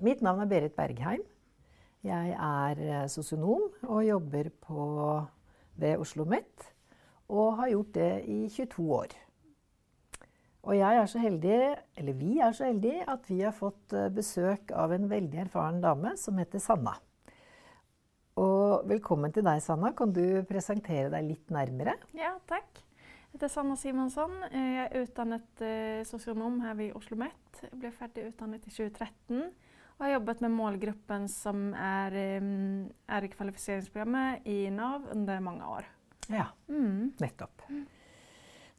Mitt navn er Berit Bergheim. Jeg er socionom sosionom og jobber på, ved Oslo Met Og har gjort det i 22 år. Og jeg er så heldig, eller vi er så heldige at vi har fått besök besøk av en veldig erfaren dame som heter Sanna. Og velkommen til deg, Sanna. Kan du presentere deg litt nærmere? Ja, takk. Jeg heter Sanna Simonsson. Jeg er utdannet socionom sosionom her ved Oslo Met. Jeg ble ferdig utdannet i 2013 og har jobbet med målgruppen som er, eh, er i kvalifiseringsprogrammet i Nav under mange år. Ja, mm. nettopp.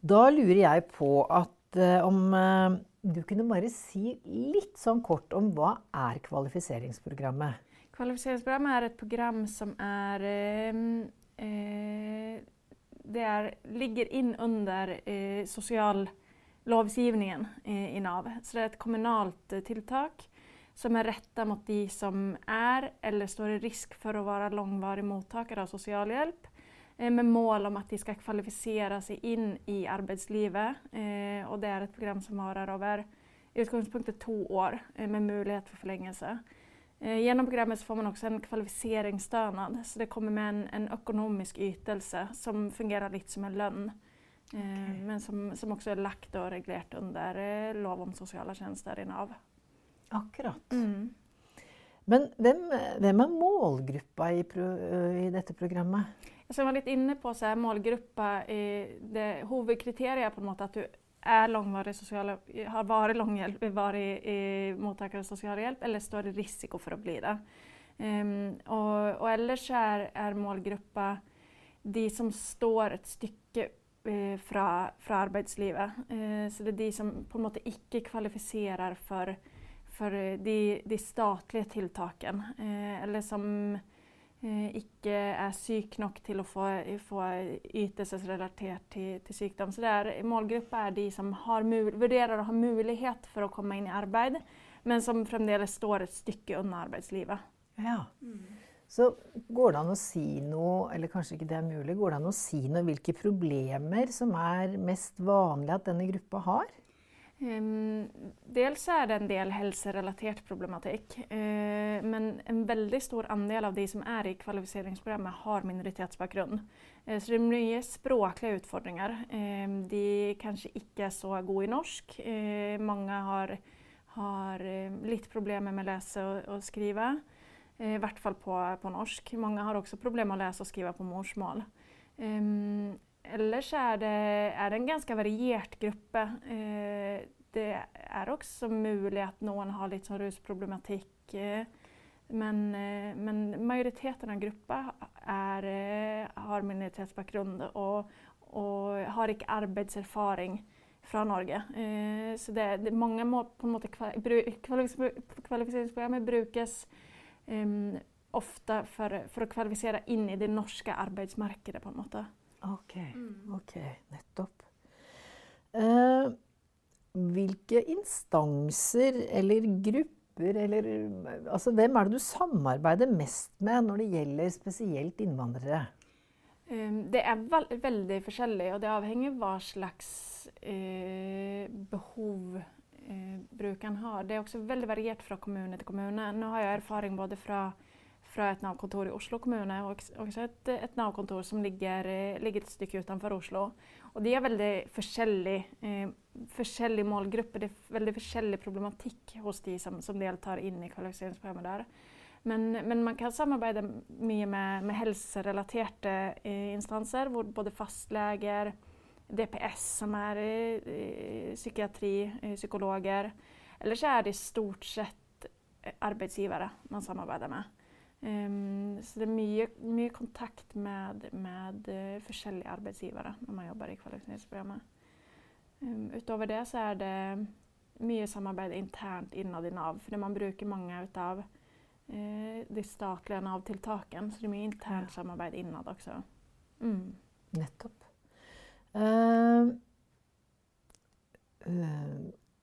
Da lurer jeg på at uh, om uh, du kunne bare si litt sånn kort om hva er kvalifiseringsprogrammet? Kvalifiseringsprogrammet er et program som er uh, det är, ligger in under eh, sociallovgivningen eh, i NAV. Så det är ett kommunalt eh, tilltak som är rätta mot de som är eller står i risk för att vara långvarig mottagare av socialhjälp eh, med mål om att de ska kvalificera sig in i arbetslivet. Eh, och det är ett program som varar över utgångspunkten två år eh, med möjlighet för förlängelse. Genom programmet får man också en kvalificeringsstödnad, så det kommer med en, en ekonomisk ytelse som fungerar lite som en lön. Okay. Men som, som också är lagt och reglerat under lov om sociala tjänster i NAV. Akkurat. Mm. Men vem, vem är målgruppa i, pro, i detta programmet? Som jag var lite inne på så är målgruppa, det huvudkriteriet på något att du är långvarig sociala, har varit långhjälp, varit i mottagare av socialhjälp eller står i risiko för att bli det. Um, och, och ellers är, är målgruppa de som står ett stycke eh, fra, fra arbeidslivet. Eh, så det är de som på en måte ikke kvalifiserar för, för de, de statliga tilltaken. Eh, eller som eh, ikke er syk nok til å få, få ytelsesrelatert til, til, sykdom. Så det er, målgruppa er de som har, vurderer å ha mulighet for å komme inn i arbeid, men som fremdeles står et stykke unna arbeidslivet. Ja. Mm. Så går det an å si noe, eller kanskje ikke det er mulig, går det an å si noe hvilke problemer som er mest vanlig at denne gruppa har? Um, dels är det en del hälsorelaterad problematik uh, men en väldigt stor andel av de som är i kvalificeringsprogrammet har minoritetsbakgrund. Uh, så det är mycket språkliga utmaningar. Uh, de kanske inte är så goda i norsk. Eh, många har, har lite problem med att läsa och, och skriva, i vart fall på, på norsk. Många har också problem med att läsa och skriva på morsmål. Um, eller så är det, är det en ganska varierad grupp. Eh, det är också möjligt att någon har lite som rusproblematik. Eh, men, eh, men, majoriteten av gruppen är, eh, har minoritetsbakgrund och, och har inte arbetserfaring från Norge. Eh, så det, det, många må på en eh, ofta för brukes um, ofte for, i det norska arbetsmarknaden på något sätt. Ok, mm. ok, nettopp. Eh, hvilke instanser eller grupper eller altså Hvem er det du samarbeider mest med når det gjelder spesielt innvandrere? Um, det er veldig forskjellig, og det avhenger hva slags eh, behov eh, brukeren har. Det er også veldig variert fra kommune til kommune. Nå har jeg erfaring både fra fra et Nav-kontor i Oslo kommune og også et, et Nav-kontor som ligger, eh, ligger, et stykke utenfor Oslo. Og de er veldig forskjellig, eh, forskjellig. Det er veldig forskjellig problematikk hos de som, som deltar inn i kvalifiseringsprogrammet der. Men, men, man kan samarbeide mye med, med helserelaterte eh, instanser, hvor både fastleger, DPS, som er eh, psykiatri, eh, psykologer Eller så er det stort sett eh, arbeidsgivere man samarbeider med. Um, så det er mye, mye kontakt med, med uh, forskjellige arbeidsgivere når man jobber i kvalifiseringsprogrammet. Um, utover det så er det mye samarbeid internt innad i Nav, fordi man bruker mange av uh, de statlige Nav-tiltakene. Så det er mye internt ja. samarbeid innad også. Mm. Nettopp. Uh,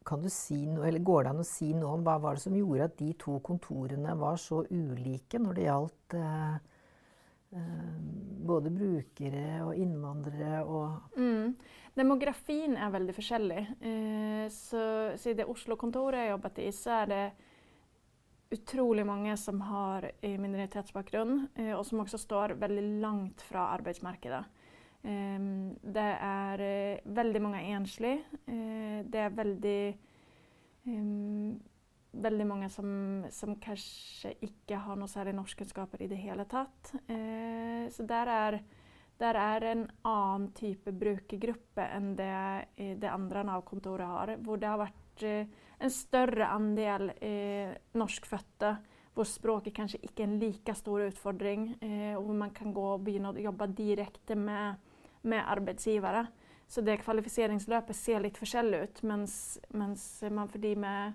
kan du si noe, eller Går det an å si noe om hva var det som gjorde at de to kontorene var så ulike når det gjaldt eh, eh, både brukere og innvandrere og mm. Demografien er veldig forskjellig. Eh, så, så I det Oslo-kontoret jeg jobbet i, så er det utrolig mange som har eh, minoritetsbakgrunn, eh, og som også står veldig langt fra arbeidsmarkedet. Ehm, det er eh, väldigt veldig mange enslige. Eh, det er veldig ehm, veldig mange som, som, kanskje ikke har noe særlig norskkunnskaper i det hele tatt. Eh, så der er, der er en annen type brukergruppe enn det det andre Nav-kontoret har, hvor det har vært en større andel eh, norskfødte hvor språket kanskje ikke er en like stor utfordring, eh, og hvor man kan gå og begynne å jobbe direkte med, med arbeidsgivere. Så det kvalifiseringsløpet ser litt forskjellig ut, mens, mens man for de med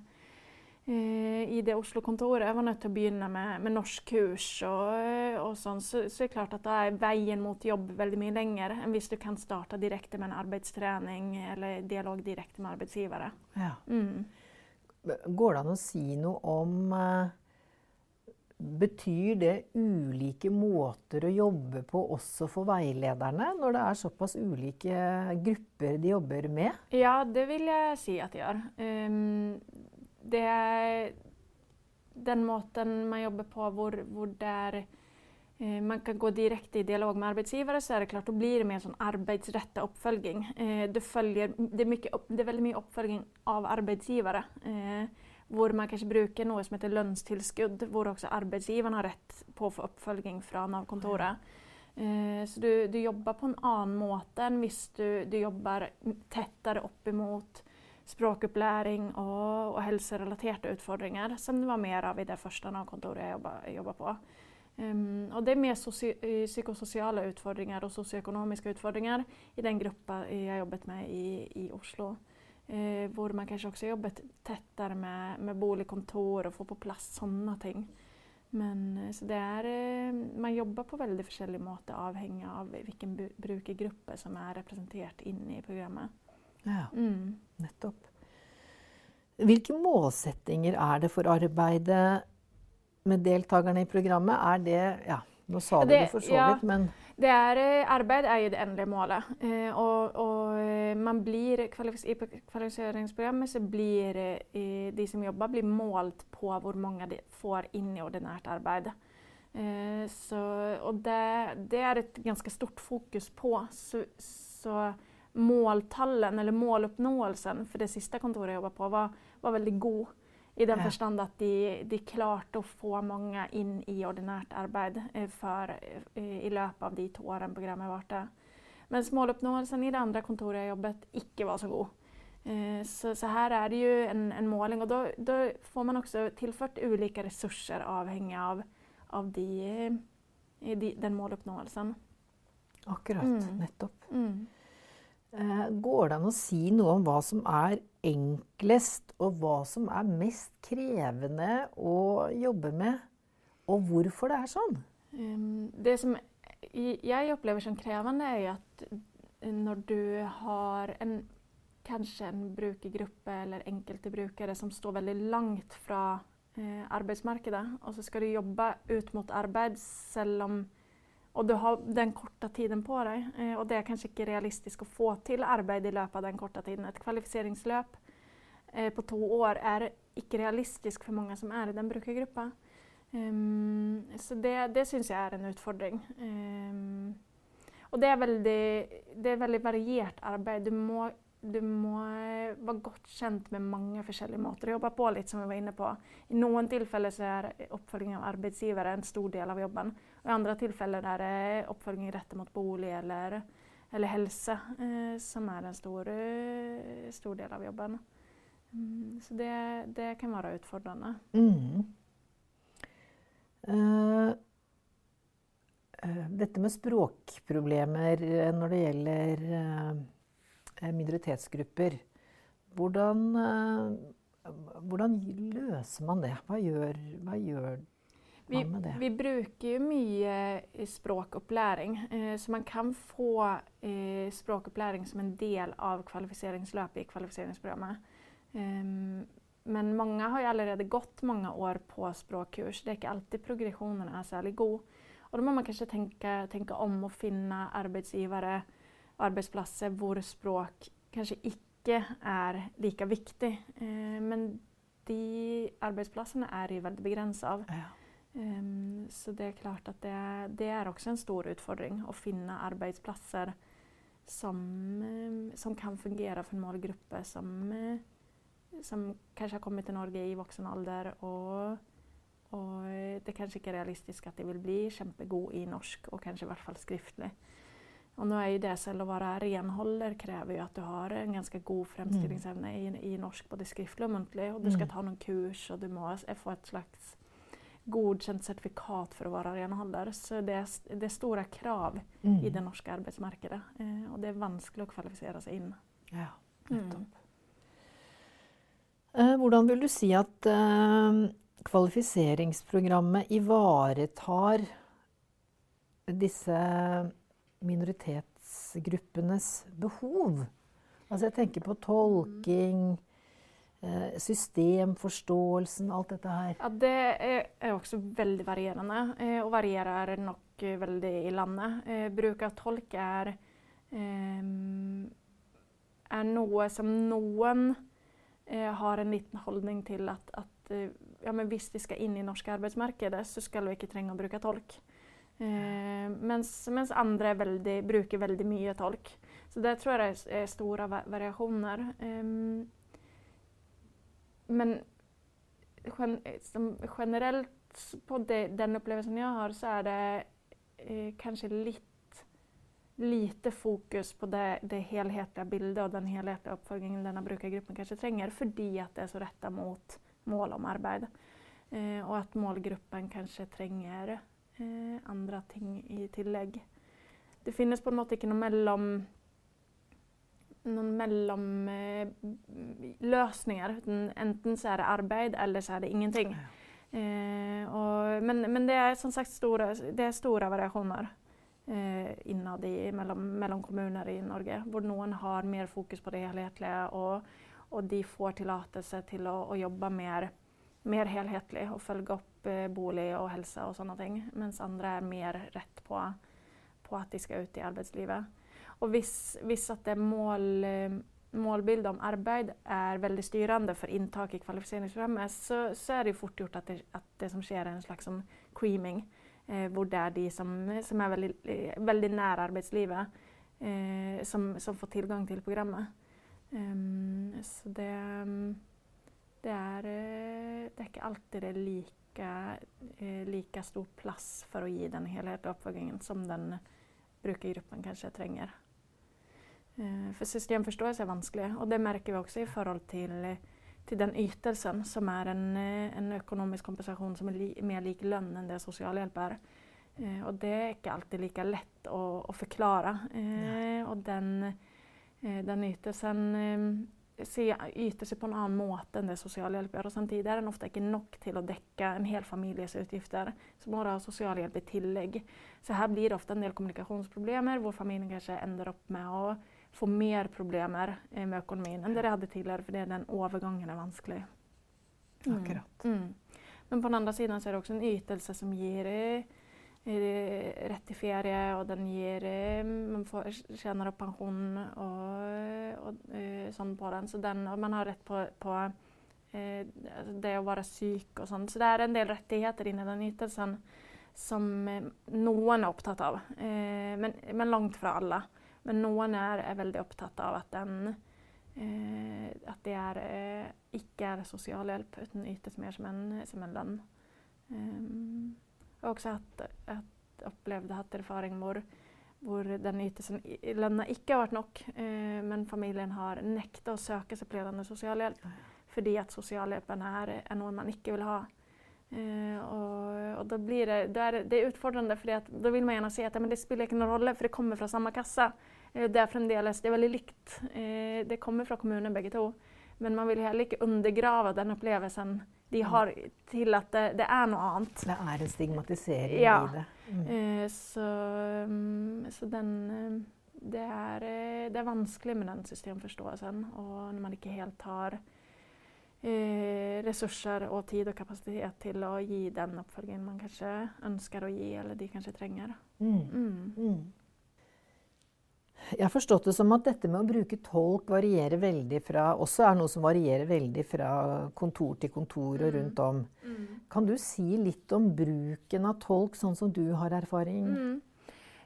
eh, i det Oslo-kontoret var nødt til å begynne med, med norskkurs og, og sånn, så, så, er det klart at da er veien mot jobb veldig mye lengre enn hvis du kan starte direkte med en arbeidstrening eller dialog direkte med arbeidsgivere. Ja. Mm. Går det an å si noe om eh, Betyr det ulike måter å jobbe på også for veilederne, når det er såpass ulike grupper de jobber med? Ja, det vil jeg si at det gjør. Um, det er den måten man jobber på hvor, hvor der, uh, eh, man kan gå direkte i dialog med arbeidsgivere, så er det klart, da blir det mer sånn arbeidsrettet oppfølging. Uh, det, følger, det, er mye, det, er veldig mye oppfølging av arbeidsgivere. Uh, hvor man kanskje bruker noe som heter lønnstilskudd, hvor også arbeidsgiveren har rett på å få oppfølging fra Nav-kontoret. Så du, du, jobber på en annen måte enn hvis du, du jobber tettere opp imot språkopplæring og, og helserelaterte utfordringer, som det var mer av i det første Nav-kontoret jeg jobba på. Um, og det er mer eh, psykososiale utfordringer og sosioøkonomiske utfordringer i den gruppa jeg jobbet med i, i Oslo. Uh, hvor man kanskje også jobbet tettere med, med boligkontor og få på plass sånne ting. Men eh, så det er, man jobber på veldig forskjellig måte avhengig av hvilken brukergruppe som er representert inne i programmet. Ja, mm. nettopp. Hvilke målsettinger er det for arbeidet med deltakerne i programmet, er det Ja, nå sa du det, for så vidt, men det er, eh, Arbeid er jo det endelige målet. Eh, og, og, eh, man blir, I kvalifiseringsprogrammet så blir eh, de som jobber, blir målt på hvor mange de får inn i ordinært arbeid. Eh, så, og det, det, er et ganske stort fokus på. Så, så måltallen, eller måloppnåelsen, for det siste kontoret jeg jobba på, var, var veldig god. I den forstand at de, de, klarte å få mange inn i ordinært arbeid eh, for, eh, i løpet av de to årene programmet varte. Mens måloppnåelsen i det andre kontoret jeg jobbet, ikke var så god. Eh, så, så, her er det jo en, en måling, og da får man også tilført ulike ressurser avhengig av, av de, de, den måloppnåelsen. Akkurat. Mm. Nettopp. Mm. Eh, går det an å si noe om hva som er enklest, og hva som er mest krevende å jobbe med, og hvorfor det er sånn? Det som jeg opplever som krevende, er at når du har en, kanskje en brukergruppe eller enkelte brukere som står veldig langt fra eh, arbeidsmarkedet, og så skal du jobbe ut mot arbeid selv om och du har den korta tiden på dig Eh, och det är kanske inte realistiskt att få till arbete i löpet av den korta tiden. Ett kvalificeringslöp eh, på två år är icke realistiskt för många som är i den brukargruppen. Um, så det, det syns jag är en utfordring. Um, och det är väldigt det är väldigt varierat arbete. Du må du må eh, vara gott godt med många olika måter att jobba på. lite som vi var inne på. I någon tillfälle så är uppföljning av arbetsgivare en stor del av jobben. Vid I tillfällen är er det oppfølging rettet mot bolig eller, eller hälsa eh, som är en stor, eh, stor, del av jobben. Mm, så det, det, kan vara utfordrande. Mm. Uh, detta med språkproblemer eh, när det gäller uh minoritetsgrupper. Hur löser man det? Vad gör, vad gör med det? Vi, vi bruker jo mye språkopplæring, eh, så man kan få språkopplæring som en del av kvalifiseringsløpet i kvalifiseringsprogrammet. Ehm, men mange har jo allerede gått mange år på språkkurs. Det er ikke alltid progresjonen er særlig god. Og da må man kanskje tenke, tenke om å finne arbeidsgivere arbeidsplasser hvor språk kanskje ikke er like viktig. Eh, men de arbetsplatserna är ju väldigt begränsade. Ja. Um, så det är klart att det är, det är också en stor utfordring att finna arbetsplatser som, um, som kan fungera för målgrupper som, uh, som kanske har kommit till Norge i vuxen ålder och, och det kanske inte är realistiskt att de vill bli kämpegod i norsk och kanske i hvert fall skriftlig. Och nu är ju det så att vara renhåller kräver ju att du har en ganska god framställningsämne mm. i, i norsk, både skriftlig och muntlig. Och du ska mm. ta någon kurs och du måste få ett slags godkänt certifikat för att vara renhållare. Så det är, det är stora krav mm. i den norska arbetsmarknaden eh, och det är vanskligt att kvalificera sig in. Ja, mm. eh, Hvordan vil du si at eh, kvalifiseringsprogrammet ivaretar disse minoritetsgruppenes behov? Altså jeg tenker på tolking, Eh, systemförståelsen, allt detta här? Ja, det är också väldigt varierande eh, och varierar nog väldigt i landet. Eh, bruk av tolk är, ehm, är något som någon har en liten hållning till att, att ja, men visst vi ska in i norska arbetsmarknaden så ska vi inte tränga att bruka tolk. Medan andra är väldigt, brukar väldigt mycket tolk. Så där tror jag det är stora variationer. Ehm, men gen, generellt på det, den upplevelsen jag har så är det eh, kanske lite, lite fokus på det, det helhetliga bilden och den helhetliga uppföljningen denna brukargruppen kanske tränger för att det är så rätta mot mål om arbete. Eh, och att målgruppen kanske tränger eh, andra ting i tillägg. Det finns på något sätt mellom någon mellan, Eh, enten så är det arbete eller så är det ingenting. Eh, och, men, men det är som sagt stora, det är stora variationer eh, inad i, mellan, mellan kommuner i Norge. Där någon har mer fokus på det helhetliga och, och de får tillåtelse till att, att jobba mer, mer helhetligt och följa upp eh, bolig och hälsa och sådana ting. Medan andra är mer rätt på, på att de ska ut i arbetslivet. Och viss, viss att det mål, eh, målbild om arbete är väldigt styrande för intag i kvalificeringsprogrammet så, så är det fort gjort att det, att det som sker är en slags som creaming. Eh, hvor det är de som, som är väldigt, eh, väldigt nära arbetslivet eh, som, som får tillgång till programmet. Um, så det, det, är, eh, det är inte alltid det lika, eh, lika stor plats för att ge den helheten uppföljningen som den brukargruppen kanske tränger. Eh, för systemförståelse är vanskelig och det märker vi också i förhållande till, till den ytelsen som är en, eh, en ekonomisk kompensation som är li, mer lik lön än det socialhjälp är. Eh, och det är inte alltid lika lätt att, att förklara. Eh, och den, eh, den ytelsen eh, ser, yter sig på en annan måte än det socialhjälp gör och samtidigt är den ofta inte nog till att täcka en hel familjes utgifter. Så bara har socialhjälp i tillägg. Så här blir det ofta en del kommunikationsproblem där familjen kanske ändrar upp med att få mer problem med ekonomin än det de hade tidigare för det är den övergången är vansklig. Mm. Akkurat. Mm. Men på den andra sidan så är det också en ytelse som ger eh, rätt till ferie och den ger, eh, man får, upp pension och, eh, sånt på den. Så den, och man har rätt på, på eh, det att vara psyk och sånt. Så det är en del rättigheter inom den ytelsen som eh, någon är upptatt av. Eh, men, men långt från alla. Men någon är, är väldigt upptatt av att, den, eh, att det är, eh, icke är socialhjälp utan ytes mer som en, som en lön. Um, och också att, att upplevde att erfaring hvor, den ytelsen lönen icke har varit nog eh, men familjen har nektat att söka supplerande socialhjälp för att socialhjälpen är, är något man icke vill ha. Eh, och, och, då blir det, då är det, det är utfordrande för att då vill man gärna se att men det spelar ingen roll för det kommer från samma kassa. Eh, det är framdeles, det är väldigt likt. Eh, det kommer från kommunen bägge två. Men man vill heller inte undergrava den upplevelsen de mm. har till att det, det är något annat. Det är en stigmatisering ja. i det. Mm. Eh, så, mm, så den, det, är, det är vanskligt med den systemförståelsen och när man inte helt har eh, resurser och tid och kapacitet till att ge den uppföljning man kanske önskar att ge eller de kanske tränger. Mm. mm. mm. Jeg har forstått det som at dette med å bruke tolk varierer veldig fra Også er noe som varierer veldig fra kontor til kontor og rundt om. Kan du si litt om bruken av tolk, sånn som du har erfaring?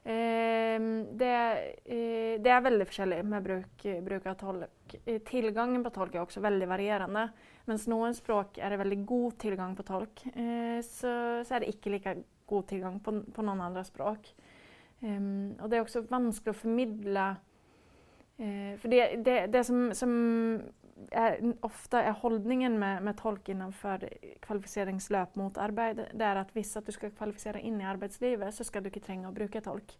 Ehm, det, eh, det er veldig forskjellig med bruk, bruk av tolk. Tillgången Tilgangen på tolk er også veldig varierende. Mens noen språk er det veldig god tilgang på tolk, eh, så, så er det ikke like god tilgang på, på noen andre språk. Ehm, um, og det er også vanskelig å formidle uh, For det, det, det som, som er, ofte er holdningen med, med tolk innenfor kvalifiseringsløp mot arbeid, det er at hvis at du skal kvalifisere inn i arbeidslivet, så skal du ikke trenge å bruke tolk.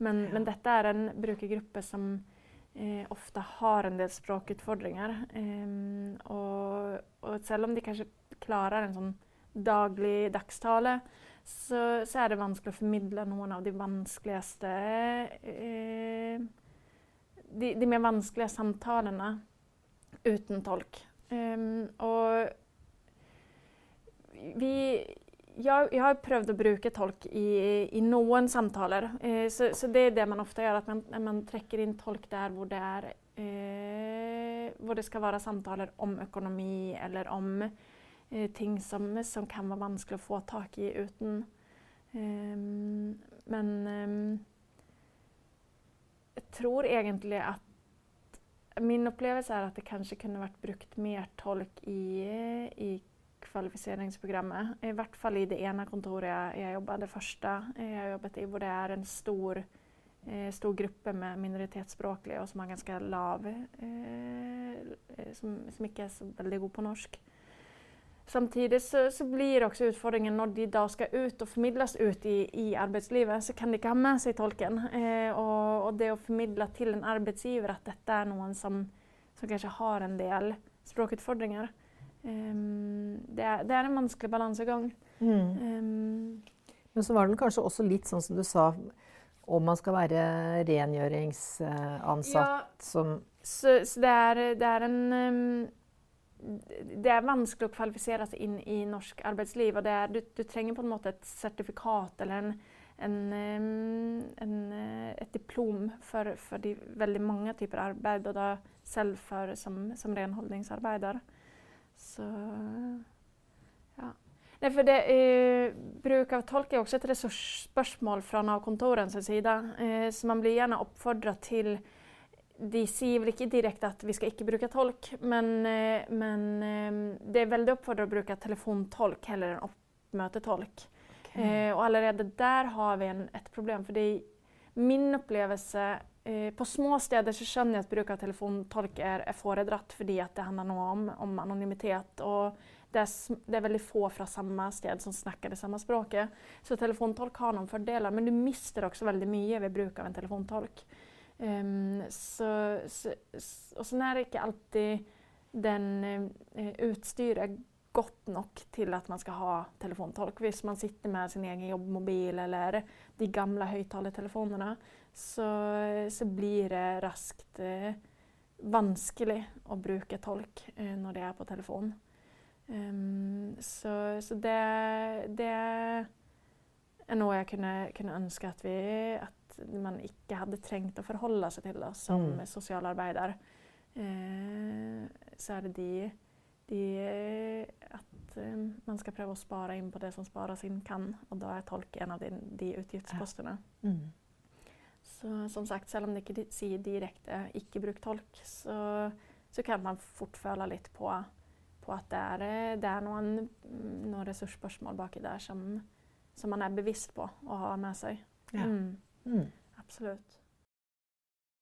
Men, ja. men dette er en brukergruppe som uh, ofte har en del språkutfordringer. Um, og, og, selv om de kanskje klarer en sånn daglig dagstale, så, så, er det vanskelig å formidle noen av de vanskeligste eh, de, de, mer vanskelige samtalene uten tolk. Um, och vi jag, jag, har prövat att bruka tolk i, i någon samtaler. Eh, så, så, det är det man ofta gör, att man, man träcker in tolk där hvor det, är, eh, hvor det ska vara samtaler om ekonomi eller om Eh, ting som, som, kan vara vanskligt att få tak i utan. Um, men um, tror egentligen att min upplevelse är att det kanske kunde varit brukt mer tolk i, i kvalificeringsprogrammet. I vart fall i det ena kontoret jag, jag jobbade, det första jag jobbat i, hvor det är en stor, eh, stor grupp med minoritetsspråkliga och som har ganska lav eh, eh som, som, inte är så väldigt god på norsk. Samtidig så, så, blir også utfordringen når de da skal ut og formidles ut i, i arbeidslivet, så kan de ikke ha med seg tolken. Eh, og, og, det å formidle til en arbeidsgiver at dette er noen som, som kanskje har en del språkutfordringer, um, det, er, det, er, en vanskelig balansegang. Mm. Um, Men så var det kanskje også litt sånn som du sa, om man skal være rengjøringsansatt ja, som så, så det, er, det er en um, det er vanskelig å kvalifisere seg inn i norsk arbeidsliv. og er, du, du, trenger på en måte et sertifikat eller en, en, en, eh, et diplom for, for de veldig mange typer arbeid, og da selv for, som, som renholdningsarbeider. Så ja. Nei, for det, eh, bruk av tolk er også et ressursspørsmål fra Nav-kontorenes side. Eh, så man blir gjerne oppfordra til de sier vel ikke direkte at vi skal ikke bruke tolk, men, eh, men eh, det er veldig oppfordret å bruke telefontolk heller enn oppmøtetolk. Okay. Eh, og allerede der har vi en, et problem. fordi min opplevelse eh, På små steder så skjønner jeg at bruk av telefontolk er, er foredratt fordi at det handler noe om, om anonymitet. og det er, det er, veldig få fra samme sted som snakker det samme språket. Så telefontolk har noen fordeler, men du mister også veldig mye ved bruk av en telefontolk. Um, så, så, och sen är det inte alltid den uh, utstyret gott nog till att man ska ha telefontolk. Visst, man sitter med sin egen jobbmobil eller de gamla högtalartelefonerna så, så, blir det raskt eh, uh, vanskligt att bruka tolk uh, när det är på telefon. Um, så, så det, det, är något jag kunde, kunde önska att vi att man ikke hadde trengt å forholde seg til da, som mm. sosialarbeider, eh, så er det de, de At eh, man skal prøve å spare inn på det som spares inn kan. Og da er tolk en av de, de utgiftspostene. Ja. Mm. Så som sagt, selv om det ikke sier direkte 'ikke bruk tolk', så, så kan man fort føle litt på, på at det er, det er noen, noen ressursspørsmål baki der som, som, man er bevisst på å ha med seg. Ja. Mm. Mm. Absolut.